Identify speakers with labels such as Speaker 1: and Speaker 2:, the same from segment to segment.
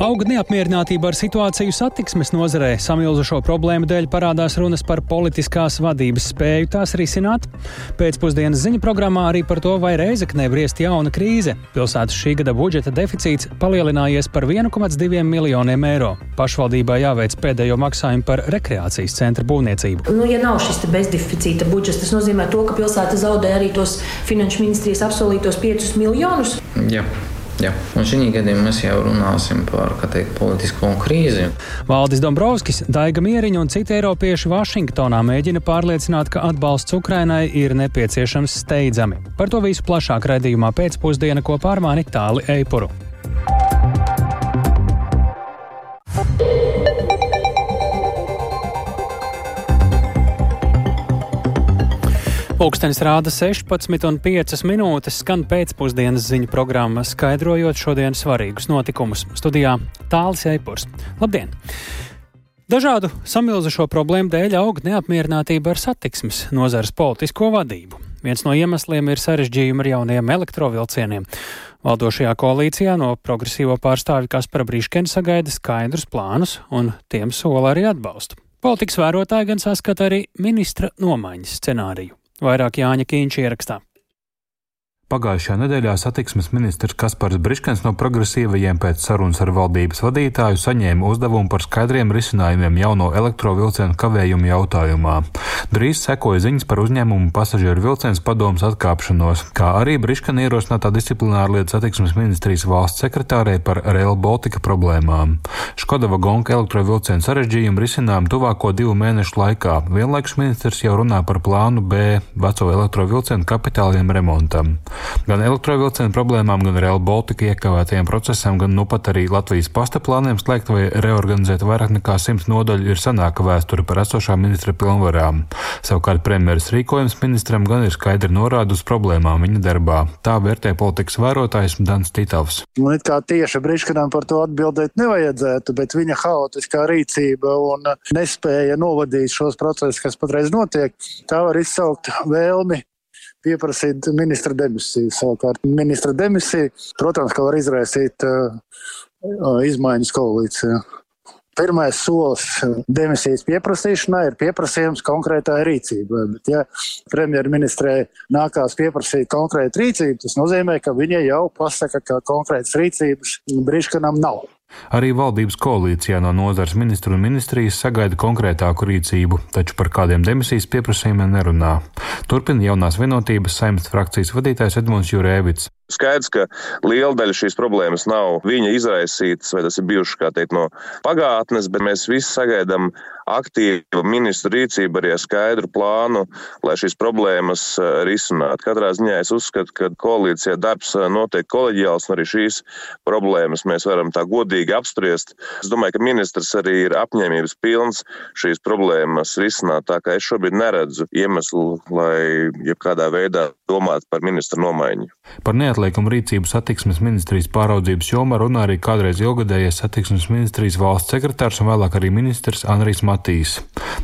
Speaker 1: Auga neapmierinātība ar situāciju satiksmes nozarē. Samilzušo problēmu dēļ parādās runas par politiskās vadības spēju tās risināt. Pēcpusdienas ziņu programmā arī par to, vai Reizeknē briest jauna krīze. Pilsētas šī gada budžeta deficīts palielinājies par 1,2 miljoniem eiro. Pašvaldībai jāveic pēdējo maksājumu par rekreācijas centra būvniecību.
Speaker 2: Nu, ja nav šis bezdeficīta budžets, tas nozīmē to, ka pilsēta zaudē arī tos finanšu ministrijas apsolītos 5 miljonus.
Speaker 3: Jā. Jā. Un šī gadījumā mēs jau runāsim par teikt, politisko krīzi.
Speaker 1: Valdis Dombrovskis, Daiga Mieriņa un citi eiropieši Vašingtonā mēģina pārliecināt, ka atbalsts Ukrainai ir nepieciešams steidzami. Par to visu plašāk raidījumā pēcpusdiena kopā ar mani Tāli Eipuru. Pūkstens rāda 16,5 minūtes, skan pēcpusdienas ziņu programma, skaidrojot šodienas svarīgus notikumus. Studijā Tāls Eipurs. Labdien! Dažādu samilzušo problēmu dēļ aug neapmierinātība ar satiksmes nozares politisko vadību. Viens no iemesliem ir sarežģījumi ar jauniem elektrovilcieniem. Valdošajā koalīcijā no progresīvo pārstāvju Kaspara Brīškena sagaida skaidrus plānus un tiem sola arī atbalstu. Politikas vērotāji gan saskata arī ministra nomaiņas scenāriju. Vairāk Jāņa Kīņš ierakstā.
Speaker 4: Pagājušajā nedēļā satiksmes ministrs Kaspars Briškens no progresīvajiem pēc sarunas ar valdības vadītāju saņēma uzdevumu par skaidriem risinājumiem jauno elektrovilcienu kavējumu jautājumā. Drīz sekoja ziņas par uzņēmumu pasažieru vilciens padomus atkāpšanos, kā arī Briškena ierosinātā disciplināra lietu satiksmes ministrijas valsts sekretārei par Rail Baltica problēmām. Škoda vagonka elektrovilcienu sarežģījumu risinājumu tuvāko divu mēnešu laikā. Vienlaikus ministrs jau runā par plānu B veco elektrovilcienu kapitāliem remontam. Gan elektrovilcienu problēmām, gan Real Baltica iekavētajiem procesam, gan nu pat arī Latvijas pasta plāniem slēgt vai reorganizēt vairāk nekā simts nodaļu ir senāka vēsture par esošā ministra pilnvarām. Savukārt premjeras rīkojums ministram gan ir skaidri norāda uz problēmām viņa darbā. Tā vērtē politikas vērotājs Dans Titovs.
Speaker 5: Man it kā tieši Briškanam par to atbildēt nevajadzētu, bet viņa haotiskā rīcība un nespēja novadīt šos procesus, kas patreiz notiek, tā var izsaukt vēlmi pieprasīt ministra demisiju. Savukārt ministra demisija, protams, ka var izraisīt uh, uh izmaiņas koalīcijā. Pirmais solis demisijas pieprasīšanai ir pieprasījums konkrētai rīcībai. Bet, ja premjerministrē nākās pieprasīt konkrētu rīcību, tas nozīmē, ka viņa jau pasaka, ka konkrētas rīcības brīžkanam nav.
Speaker 4: Arī valdības koalīcijā no nozares ministru un ministrijas sagaida konkrētāku rīcību, taču par kādiem demisijas pieprasījumiem nerunā. Turpina jaunās vienotības saimnes frakcijas vadītājs Edmunds Jurēvits.
Speaker 6: Skaidrs, ka liela daļa šīs problēmas nav viņa izraisītas, vai tas ir bijuši, teikt, no pagātnes, bet mēs visi sagaidām aktīvu ministru rīcību arī ar skaidru plānu, lai šīs problēmas eh, risinātu. Katrā ziņā es uzskatu, ka koalīcijā darbs eh, notiek koleģiāls, un arī šīs problēmas mēs varam tā godīgi apspriest. Es domāju, ka ministrs arī ir apņēmības pilns šīs problēmas risināt, tā kā es šobrīd neredzu iemeslu, lai jebkādā veidā domātu par ministru nomaiņu.
Speaker 4: Par neatliekumu rīcību satiksmes ministrijas pāraudzības jomā runā arī kādreiz ilgadējais satiksmes ministrijas valsts sekretārs un vēlāk arī ministrs Andrijs Matīs. Matīs.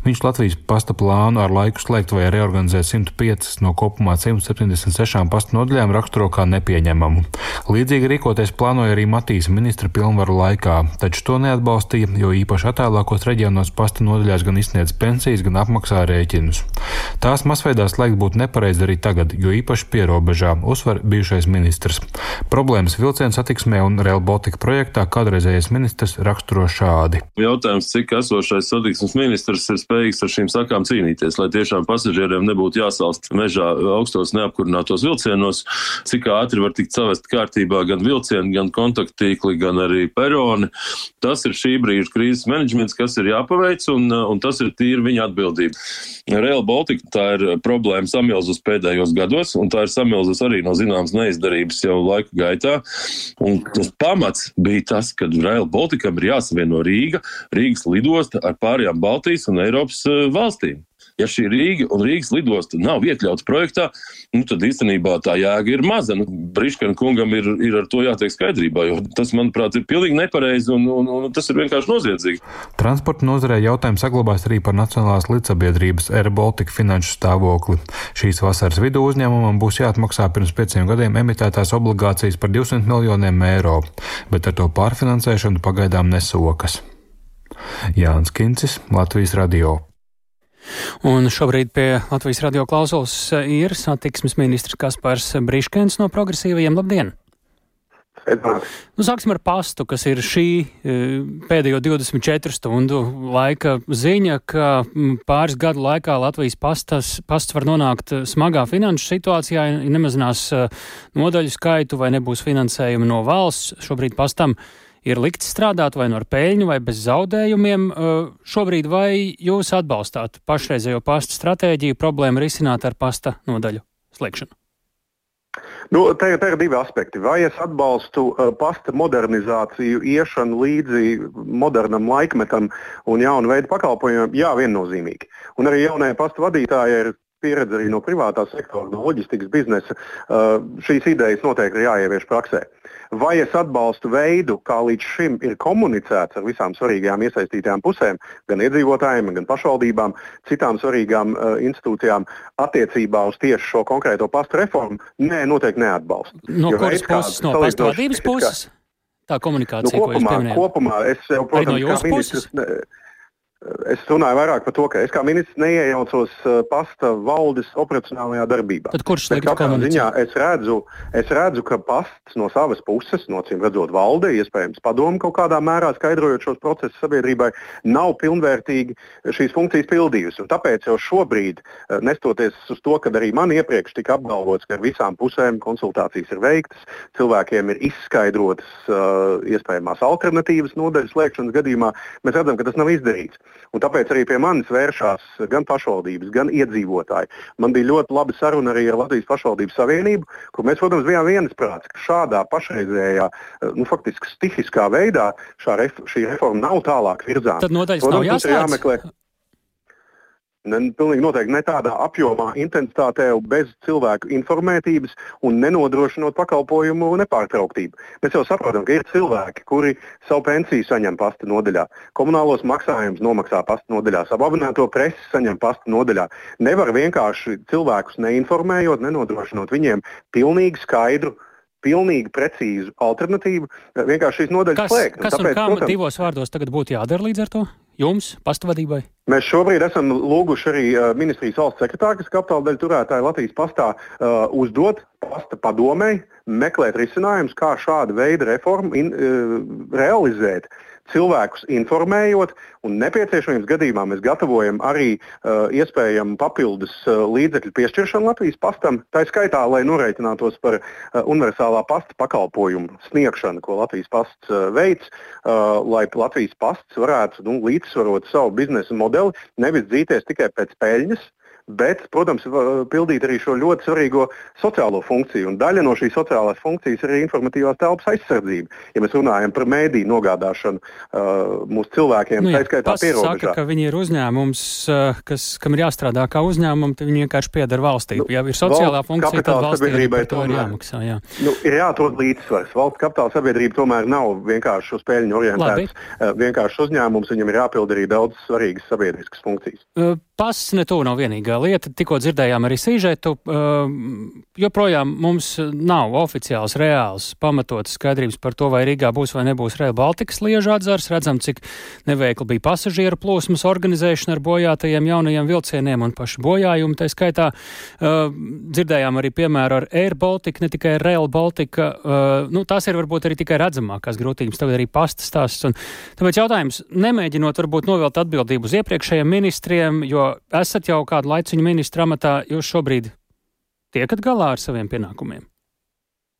Speaker 4: Viņš Latvijas pasta plānu ar laiku slēgt vai reorganizēt 105 no kopumā 176 pasta nodaļām raksturo kā nepieņemamu. Līdzīgi rīkoties plānoja arī Matīs ministra pilnvaru laikā, taču to neatbalstīja, jo īpaši attālākos reģionos pasta nodaļās gan izsniedz pensijas, gan apmaksā rēķinus. Tās masveidā slēgt būtu nepareizi arī tagad, jo īpaši pierobežā, uzsver bijušais ministrs. Problēmas vilcienu satiksmē un Rail Baltica projektā kādreizējais ministrs raksturo šādi.
Speaker 7: Jautājums, cik esošais satiksmes satiksmes ministrs ir spējīgs ar šīm sakām cīnīties, lai tiešām pasažieriem nebūtu jāsalst mežā augstos neapkurinātos vilcienos, cik ātri var tikt savest kārtībā gan vilcieni, gan kontaktīkli, gan arī peroni. Tas ir šī brīža krīzes menedžments, kas ir jāpaveic, un, un tas ir tīri viņa atbildība. Real Baltica tā ir problēma samilzus pēdējos gados, un tā ir samilzus arī no zināmas neizdarības jau laika gaitā. Un tas pamats bija tas, ka Real Baltica ir jāsavieno Rīga, Rīgas lidosta ar pārējām Baltijas un Eiropas eh, valstīm. Ja šī Rīga un Rīgas lidosta nav iekļauts projektā, nu, tad īstenībā tā jēga ir maza. Nu, Briškana kungam ir, ir ar to jātiek skaidrībā, jo tas, manuprāt, ir pilnīgi nepareizi un, un, un tas ir vienkārši noziedzīgi.
Speaker 4: Transporta nozarē jautājums saglabājas arī par Nacionālās līdzsabiedrības Air Baltica finanšu stāvokli. Šīs vasaras vidū uzņēmumam būs jāatmaksā pirms pieciem gadiem emitētās obligācijas par 200 miljoniem eiro, bet ar to pārfinansēšanu pagaidām nesokas. Jānis Kincis, Latvijas Radio.
Speaker 1: Un šobrīd pie Latvijas radio klausulas ir satiksmes ministrs Kaspars Briškens no progresīvajiem. Labdien! Nu, sāksim ar pastu, kas ir šī e, pēdējo 24 stundu laika ziņa, ka pāris gadu laikā Latvijas pastas, pasts var nonākt smagā finanšu situācijā, ja nemazinās nodaļu skaitu vai nebūs finansējuma no valsts. Šobrīd pastam ir likts strādāt vai no ar peļņu vai bez zaudējumiem. E, šobrīd vai jūs atbalstāt pašreizējo pasta stratēģiju problēmu risināt ar pasta nodaļu slēgšanu?
Speaker 8: Nu, te, te ir divi aspekti. Vai es atbalstu uh, pasta modernizāciju, iešanu līdzi modernam laikmetam un jaunu veidu pakalpojumiem? Jā, viennozīmīgi. Un arī jaunajai pasta vadītājai ir pieredze arī no privātā sektora, no loģistikas biznesa. Uh, šīs idejas noteikti ir jāievieš praksē. Vai es atbalstu veidu, kā līdz šim ir komunicēts ar visām svarīgajām iesaistītajām pusēm, gan iedzīvotājiem, gan pašvaldībām, citām svarīgām uh, institūcijām attiecībā uz tieši šo konkrēto pastu reformu? Nē, noteikti neatbalstu.
Speaker 1: No jo kuras puses? No pastu vadības puses? Tā komunikācija, nu,
Speaker 8: kopumā,
Speaker 1: ko jūs pieminējāt?
Speaker 8: Kopumā es protams,
Speaker 1: Arī no jūsu puses? Ne,
Speaker 8: Es runāju vairāk par to, ka es kā ministrs neiejaucos uh, pasta valdes operacionālajā darbībā.
Speaker 1: Tad kurš tagad
Speaker 8: ziņā es redzu, es redzu, ka pasts no savas puses, no cim redzot valde, iespējams padomu kaut kādā mērā skaidrojot šos procesus sabiedrībai, nav pilnvērtīgi šīs funkcijas pildījusi. Un tāpēc jau šobrīd, uh, nestoties uz to, ka arī man iepriekš tika apgalvots, ka ar visām pusēm konsultācijas ir veiktas, cilvēkiem ir izskaidrotas uh, iespējamās alternatīvas nodaļas slēgšanas gadījumā, mēs redzam, ka tas nav izdarīts. Un tāpēc arī pie manis vēršās gan pašvaldības, gan iedzīvotāji. Man bija ļoti laba saruna arī ar Latvijas pašvaldības savienību, kur mēs, protams, bijām viensprāts, ka šādā pašreizējā, nu, faktiski stihiskā veidā ref, šī reforma nav tālāk virzāma.
Speaker 1: Tad nodaļas protams, nav jāslēdz. jāmeklē.
Speaker 8: Ne, pilnīgi noteikti ne tādā apjomā, intensitātē, bez cilvēku informētības un nenodrošinot pakalpojumu nepārtrauktību. Mēs jau saprotam, ka ir cilvēki, kuri savu pensiju saņem pasta nodaļā, komunālos maksājumus nomaksā pasta nodaļā, savu abonēto presi saņem pasta nodaļā. Nevar vienkārši cilvēkus neinformējot, nenodrošinot viņiem pilnīgi skaidru pilnīgi precīzu alternatīvu, vienkārši šīs nodaļas slēgt.
Speaker 1: Kas un, tāpēc, un kam protams, divos vārdos tagad būtu jādara līdz ar to? Jums, pastāvadībai?
Speaker 8: Mēs šobrīd esam lūguši arī ministrijas valsts sekretāru, kas kapitāla daļu turētāja Latvijas pastā, uh, uzdot pasta padomēji, meklēt risinājumus, kā šādu veidu reformu in, uh, realizēt cilvēkus informējot, un nepieciešamības gadījumā mēs gatavojam arī uh, iespējamu papildus uh, līdzekļu piešķiršanu Latvijas pastam. Tā skaitā, lai norēķinātos par uh, universālā pasta pakalpojumu sniegšanu, ko Latvijas pasts uh, veids, uh, lai Latvijas pasts varētu nu, līdzsvarot savu biznesa modeli, nevis dzīties tikai pēc peļņas, bet, protams, pildīt arī šo ļoti svarīgo sociālo funkciju. Un daļa no šīs sociālās funkcijas ir arī informatīvās telpas aizsardzība. Ja mēs runājam par mēdīju nogādāšanu uh, mūsu cilvēkiem,
Speaker 1: nu,
Speaker 8: tā skaitā pierobežā.
Speaker 1: Saka, ka viņi ir uzņēmums, uh, kas, kam ir jāstrādā kā uzņēmumi, tad viņi vienkārši pieder valstī. Nu, ja ir sociālā valsts funkcija, tad valstī arī par to ir jāmaksā. Jā.
Speaker 8: Nu, ir jāatrod līdzsvars. Valsts kapitāla sabiedrība tomēr nav vienkārši uz peļņu orientēts. Uh, vienkārši uzņēmums, viņam ir jāpild arī daudz svarīgas sabiedriskas funkcijas.
Speaker 1: Uh, Pass ne to nav vienīgā lieta. Tikko dzirdējām arī sīžetu. Uh, joprojām mums nav oficiāls, reāls, pamatots skaidrības par to, vai Rīgā būs vai nebūs Rail Baltikas liežu atzars. Redzam, cik neveikli bija pasažieru plūsmas organizēšana ar bojātajiem jaunajiem vilcieniem un paši bojājumi. Tā skaitā uh, dzirdējām arī piemēru ar Air Baltica, ne tikai Rail Baltica. Uh, nu, tās ir varbūt arī tikai redzamākās grūtības, tagad arī pastas stāsts. Un, tāpēc jautājums, nemēģinot varbūt novelt atbildību uz iepriekšējiem ministriem, jo esat jau kādu laiciņu ministra amatā, jūs šobrīd tiekat galā ar saviem pienākumiem?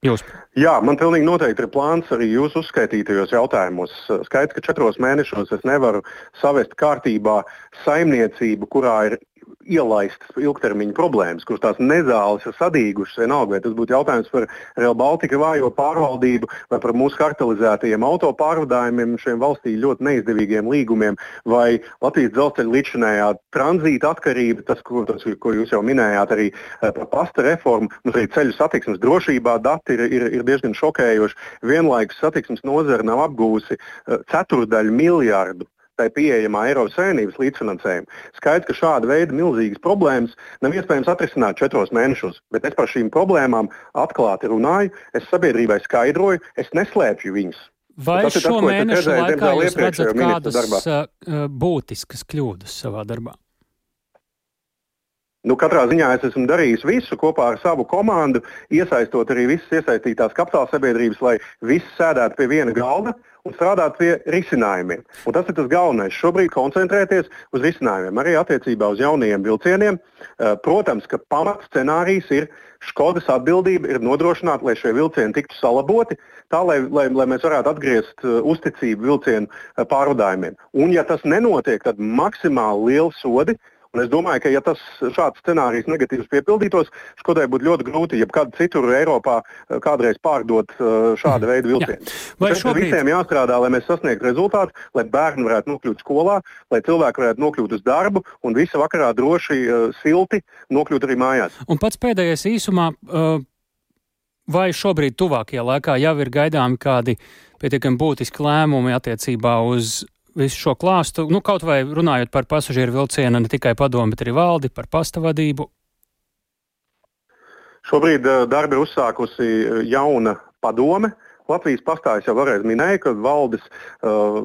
Speaker 1: Jūs.
Speaker 8: Jā, man pilnīgi noteikti ir plāns arī jūsu uzskaitītajos jautājumos. Skaidrs, ka četros mēnešos es nevaru savest kārtībā saimniecību, kurā ir ielaistas ilgtermiņa problēmas, kuras tās nezāles ir sadīgušas. Vienalga, vai tas būtu jautājums par Real Baltica vājo pārvaldību vai par mūsu kartelizētajiem auto pārvadājumiem, šiem valstī ļoti neizdevīgiem līgumiem, vai Latvijas dzelzceļa līdzinējā tranzīta atkarība, tas, ko, tas, ko jūs jau minējāt, arī eh, par pasta reformu. Mums arī ceļu satiksmes drošībā dati ir, ir, ir diezgan šokējoši. Vienlaikus satiksmes nozara nav apgūsi eh, ceturdaļu miljardu tai pieejamā Eiropas Savienības līdzfinansējuma. Skaidrs, ka šāda veida milzīgas problēmas nav iespējams atrisināt četros mēnešos, bet es par šīm problēmām atklāti runāju, es sabiedrībai skaidroju, es neslēpju viņus.
Speaker 1: Vai tas šo tas, mēnešu redzēju, laikā jūs redzat kādas uh, būtiskas kļūdas savā darbā?
Speaker 8: Nu, katrā ziņā es esmu darījis visu kopā ar savu komandu, iesaistot arī visas iesaistītās kapitāla sabiedrības, lai visi sēdētu pie viena galda un strādāt pie risinājumiem. Un tas ir tas galvenais. Šobrīd koncentrēties uz risinājumiem, arī attiecībā uz jaunajiem vilcieniem. Eh, protams, ka pamatscenārijs ir Škodas atbildība ir nodrošināt, lai šie vilcieni tiktu salaboti, tā lai, lai, lai mēs varētu atgriezt uh, uzticību vilcienu uh, pārvadājumiem. Un, ja tas nenotiek, tad maksimāli lieli sodi uh, Un es domāju, ka ja tas šāds scenārijs negatīvs piepildītos, Škodai būtu ļoti grūti, kādu citur Eiropā eh, kādreiz pārdot eh, šāda mhm. veida vilcienu. Vai šobrīd... visiem jāstrādā, lai mēs sasniegtu rezultātu, lai bērni varētu nokļūt skolā, lai cilvēki varētu nokļūt uz darbu un visi vakarā droši, eh, silti nokļūt arī mājās.
Speaker 1: Un pats pēdējais īsumā. Uh... Vai šobrīd, tuvākajā laikā, jau ir gaidāmi kādi pietiekami būtiski lēmumi attiecībā uz visu šo klāstu, nu, kaut vai runājot par pasažieru vilcienu, ne tikai padomu, bet arī valdi, par pasta vadību?
Speaker 8: Šobrīd uh, darbi ir uzsākusi eh, jauna padome, Latvijas pastā es jau vēlreiz minēju, ka valdes uh,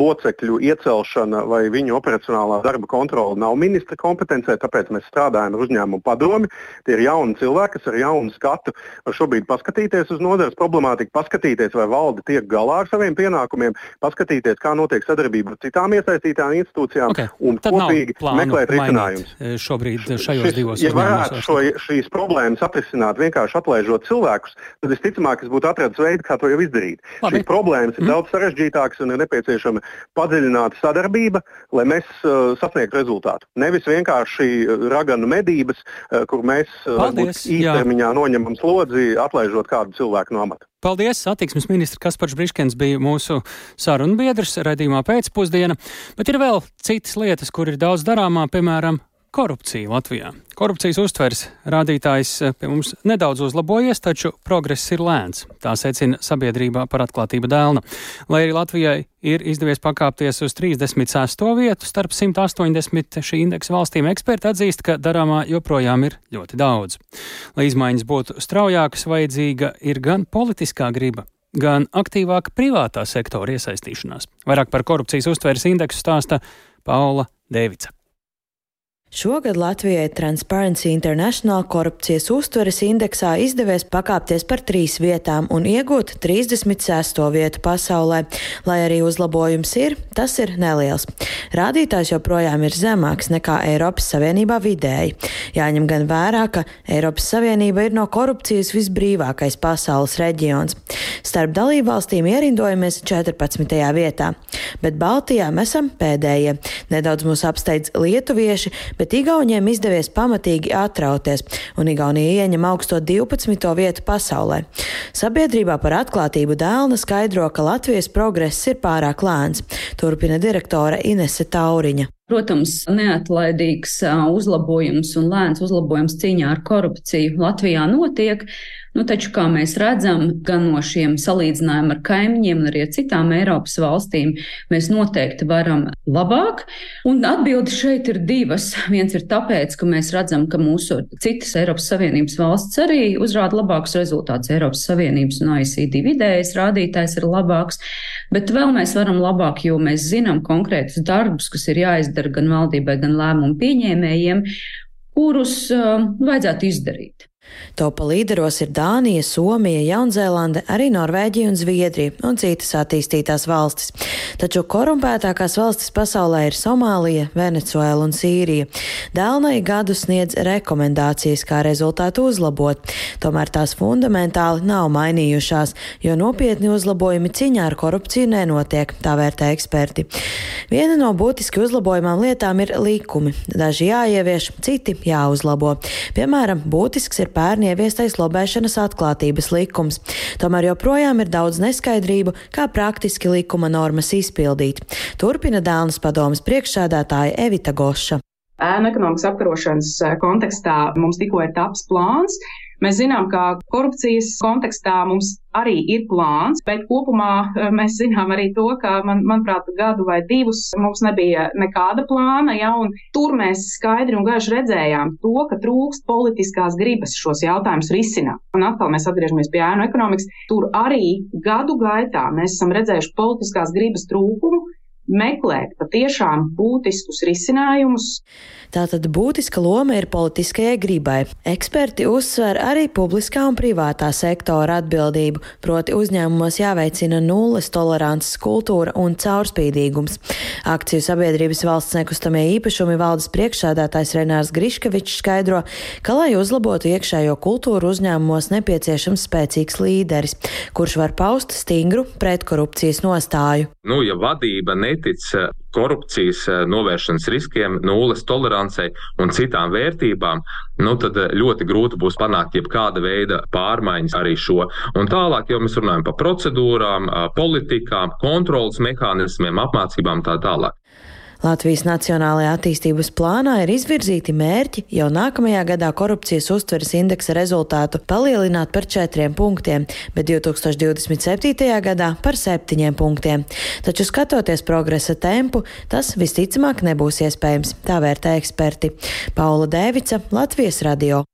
Speaker 8: locekļu iecelšana vai viņu operacionālā darba kontrole nav ministra kompetencē, tāpēc mēs strādājam ar uzņēmumu padomi. Tie ir jauni cilvēki, kas ar jaunu skatu var šobrīd paskatīties uz nozares problemātiku, paskatīties, vai valde tiek galā ar saviem pienākumiem, paskatīties, kā notiek sadarbība ar citām iesaistītām institūcijām
Speaker 1: okay.
Speaker 8: un
Speaker 1: Tad
Speaker 8: kopīgi meklēt risinājumus.
Speaker 1: Eh, šobrīd šajos Šis, divos
Speaker 8: ja varētu šo, šīs problēmas atrisināt vienkārši atlaižot cilvēkus, tad visticamāk es būtu atradis veidu, kā to to jau izdarīt. Labi. Šīs problēmas ir mm. daudz sarežģītākas un ir nepieciešama padziļināta sadarbība, lai mēs uh, sasniegtu rezultātu. Nevis vienkārši uh, raganu medības, uh, kur mēs uh, īstermiņā noņemam slodzi, atlaižot kādu cilvēku no amata.
Speaker 1: Paldies! Satiksmes ministrs Kaspars Briškens bija mūsu sarunbiedrs redzījumā pēcpusdiena, bet ir vēl citas lietas, kur ir daudz darāmā, piemēram, korupcija Latvijā. Korupcijas uztveres rādītājs eh, pie mums nedaudz uzlabojies, taču progress ir lēns. Tā secina sabiedrībā par atklātību dēlna. Lai arī Latvijai ir izdevies pakāpties uz 36. vietu starp 180 šī indeksa valstīm, eksperti atzīst, ka darāmā joprojām ir ļoti daudz. Lai izmaiņas būtu straujākas, vajadzīga ir gan politiskā griba, gan aktīvāka privātā sektora iesaistīšanās. Vairāk par korupcijas uztveres indeksu stāsta Paula Devica.
Speaker 9: Šogad Latvijai Transparency International korupcijas uztveres indeksā izdevies pakāpties par trīs vietām un iegūt 36. vietu pasaulē. Lai arī uzlabojums ir, tas ir neliels. Rādītājs joprojām ir zemāks nekā Eiropas Savienībā vidēji. Jāņem gan vērā, ka Eiropas Savienība ir no korupcijas visbrīvākais pasaules reģions. Starp dalībvalstīm ierindojamies 14. vietā, bet Baltijā mēs esam pēdējie. Nedaudz mūs apsteidz lietuvieši, bet Igauniem izdevies pamatīgi atrauties, un Igaunija ieņem augsto 12. vietu pasaulē. Sabiedrībā par atklātību dēlna skaidro, ka Latvijas progress ir pārāk lēns, turpina direktore Inese Tauriņa.
Speaker 10: Protams, neatlaidīgs uzlabojums un lēns uzlabojums cīņā ar korupciju Latvijā notiek, Nu, taču, kā mēs redzam, gan no šiem salīdzinājumiem ar kaimiņiem, arī ar citām Eiropas valstīm, mēs noteikti varam labāk. Un atbildi šeit ir divas. Viens ir tāpēc, ka mēs redzam, ka mūsu citas Eiropas Savienības valsts arī uzrāda labākus rezultātus. Eiropas Savienības un OECD vidējais rādītājs ir labāks, bet vēl mēs varam labāk, jo mēs zinām konkrētus darbus, kas ir jāizdara gan valdībai, gan lēmumu pieņēmējiem, kurus uh, vajadzētu izdarīt.
Speaker 9: Topa līderos ir Dānija, Somija, Jaunzēlande, arī Norvēģija un Zviedrija un citas attīstītās valstis. Taču korumpētākās valstis pasaulē ir Somālija, Venecuēla un Sīrija. Dēlnai gadu sniedz rekomendācijas, kā rezultātu uzlabot. Tomēr tās fundamentāli nav mainījušās, jo nopietni uzlabojumi ciņā ar korupciju nenotiek, tā vērtē eksperti. Viena no būtiski uzlabojumām lietām ir likumi. Daži jāievieš, citi jāuzlabo. Piemēram, būtisks ir pērni ieviestais lobēšanas atklātības likums. Tomēr joprojām ir daudz neskaidrību, kā praktiski likuma normas izpildīt. Turpina Dānas padomas priekšsēdētāja Evita Goša.
Speaker 11: Ēna ekonomikas apkarošanas kontekstā mums tikko ir taps plāns, Mēs zinām, ka korupcijas kontekstā mums arī ir plāns, bet kopumā eh, mēs zinām arī to, ka, man, manuprāt, gadu vai divus mums nebija nekāda plāna, ja, un tur mēs skaidri un gaiši redzējām to, ka trūkst politiskās gribas šos jautājumus risināt. Un atkal mēs atgriežamies pie ēnu ekonomikas. Tur arī gadu gaitā mēs esam redzējuši politiskās gribas trūkumu, meklēt patiešām būtiskus risinājumus.
Speaker 9: Tātad būtiska loma ir politiskajai gribai. Eksperti uzsver arī publiskā un privātā sektora atbildību, proti uzņēmumos jāveicina nulles tolerances kultūra un caurspīdīgums. Akciju sabiedrības valsts nekustamie īpašumi valdes priekšsādātājs Renārs Griškevičs skaidro, ka, lai uzlabotu iekšējo kultūru uzņēmumos, nepieciešams spēcīgs līderis, kurš var paust stingru pretkorupcijas nostāju.
Speaker 12: Nu, ja vadība netic korupcijas eh, novēršanas riskiem, nulles tolerancei un citām vērtībām, nu tad eh, ļoti grūti būs panākt jebkāda veida pārmaiņas arī šo. Un tālāk jau mēs runājam par procedūrām, eh, politikām, kontrolas mehānismiem, apmācībām tā tālāk.
Speaker 9: Latvijas Nacionālajā attīstības plānā ir izvirzīti mērķi jau nākamajā gadā korupcijas uztveres indeksa rezultātu palielināt par četriem punktiem, bet 2027. gadā par septiņiem punktiem. Taču skatoties progresa tempu, tas visticamāk nebūs iespējams, tā vērtē eksperti. Paula Dēvica, Latvijas radio.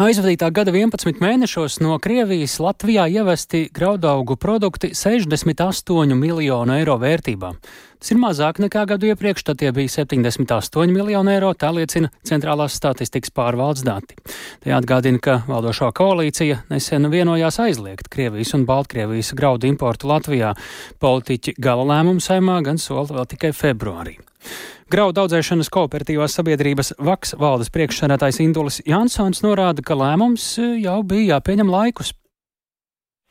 Speaker 1: Aizvadītā gada 11 mēnešos no Krievijas Latvijā ievesti graudaugu produkti 68 miljonu eiro vērtībā. Tas ir mazāk nekā gadu iepriekš, tad tie bija 78 miljoni eiro, tā liecina Centrālās statistikas pārvaldes dati. Te atgādina, ka valdošā koalīcija nesen vienojās aizliegt Krievijas un Baltkrievijas graudu importu Latvijā. Politiķi gala lēmumu saimā gan sola vēl tikai februārī. Graudu audzēšanas kooperatīvās sabiedrības VAKS valdes priekšsēdētājs Indulis Jansons norāda, ka lēmums e, jau bija jāpieņem laikus.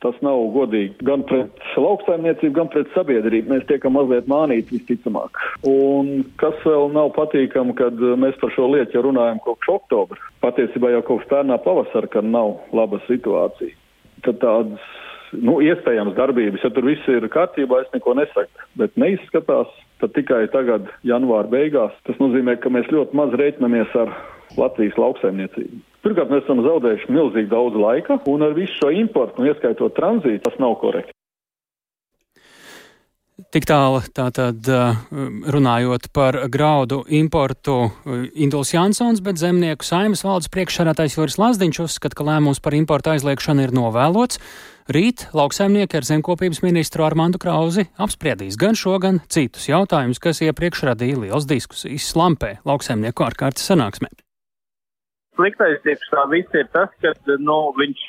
Speaker 13: Tas nav godīgi gan pret lauksaimniecību, gan pret sabiedrību. Mēs tiekam mazliet mānīti visticamāk. Un kas vēl nav patīkami, kad mēs par šo lietu jau runājam kopš oktobra. Patiesībā jau kopš pērnā pavasara, kad nav laba situācija. Tad tādas, nu, iespējams darbības, ja tur viss ir kārtībā, es neko nesaku, bet neizskatās tad tikai tagad, janvāra beigās, tas nozīmē, ka mēs ļoti maz rēķinamies ar Latvijas lauksaimniecību. Pirmkārt, mēs esam zaudējuši milzīgi daudz laika, un ar visu šo importu, un ieskaitot tranzītu, tas nav korekti.
Speaker 1: Tik tālu tātad runājot par graudu importu Induls Jansons, bet zemnieku saimas valdes priekšsarātais Joris Lazdiņš uzskata, ka lēmums par importu aizliekšanu ir novēlots. Rīt lauksaimnieki ar zemkopības ministru Armandu Krauzi apspriedīs gan šo, gan citus jautājumus, kas iepriekš radīja liels diskusijas slampē lauksaimnieku ārkārtas sanāksmē.
Speaker 14: Sliktais priekš tā viss ir tas, ka nu, viņš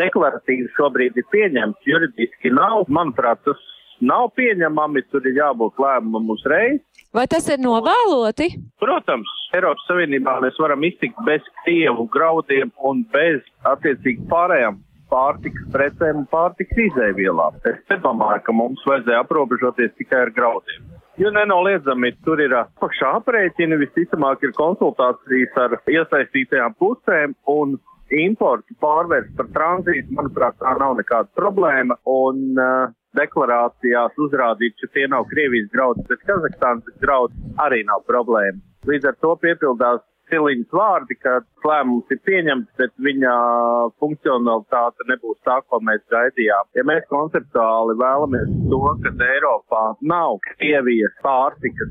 Speaker 14: deklaratīvi šobrīd ir pieņemts, juridiski nav. Manuprāt, tas nav pieņemami, tur ir jābūt lēmumam uzreiz.
Speaker 15: Vai tas ir novēloti?
Speaker 14: Protams, Eiropas Savienībā mēs varam iztikt bez krievu graudiem un bez attiecīgi pārējām pārtikas precēm un pārtikas izēvielām. Es nedomāju, ka mums vajadzēja aprobežoties tikai ar graudiem. Jo nenoliedzami tur ir apakšā aprēķini, visticamāk ir konsultācijas ar iesaistītajām pusēm un importu pārvērst par tranzītu, manuprāt, tā nav nekāda problēma. Un uh, deklarācijās uzrādīt, ka tie nav Krievijas graudi, bet Kazahstānas graudi arī nav problēma. Līdz ar to piepildās Ciliņas vārdi, ka lēmums ir pieņemts, bet viņa funkcionalitāte nebūs tā, ko mēs gaidījām. Ja mēs konceptuāli vēlamies to, ka Eiropā nav Krievijas pārtikas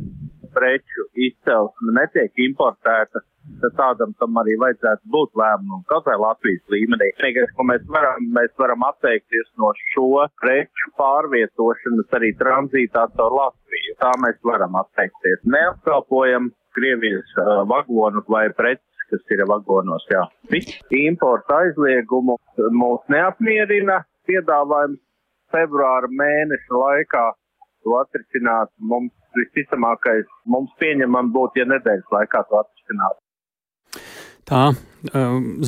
Speaker 14: preču izcelsme netiek importēta, tad tādam tam arī vajadzētu būt lēmumam, kaut vai Latvijas līmenī. Vienīgais, ko mēs varam, mēs varam atteikties no šo preču pārvietošanas arī tranzītā caur Latviju. Tā mēs varam atteikties. Neapkalpojam Krievijas uh, vagonu vai preces, kas ir vagonos. Jā. Importa aizliegumu mūs neapmierina piedāvājums februāra mēneša laikā to atrisināt. Mums visticamākais, mums pieņemam būtu, ja nedēļas laikā to atrisināt.
Speaker 1: Tā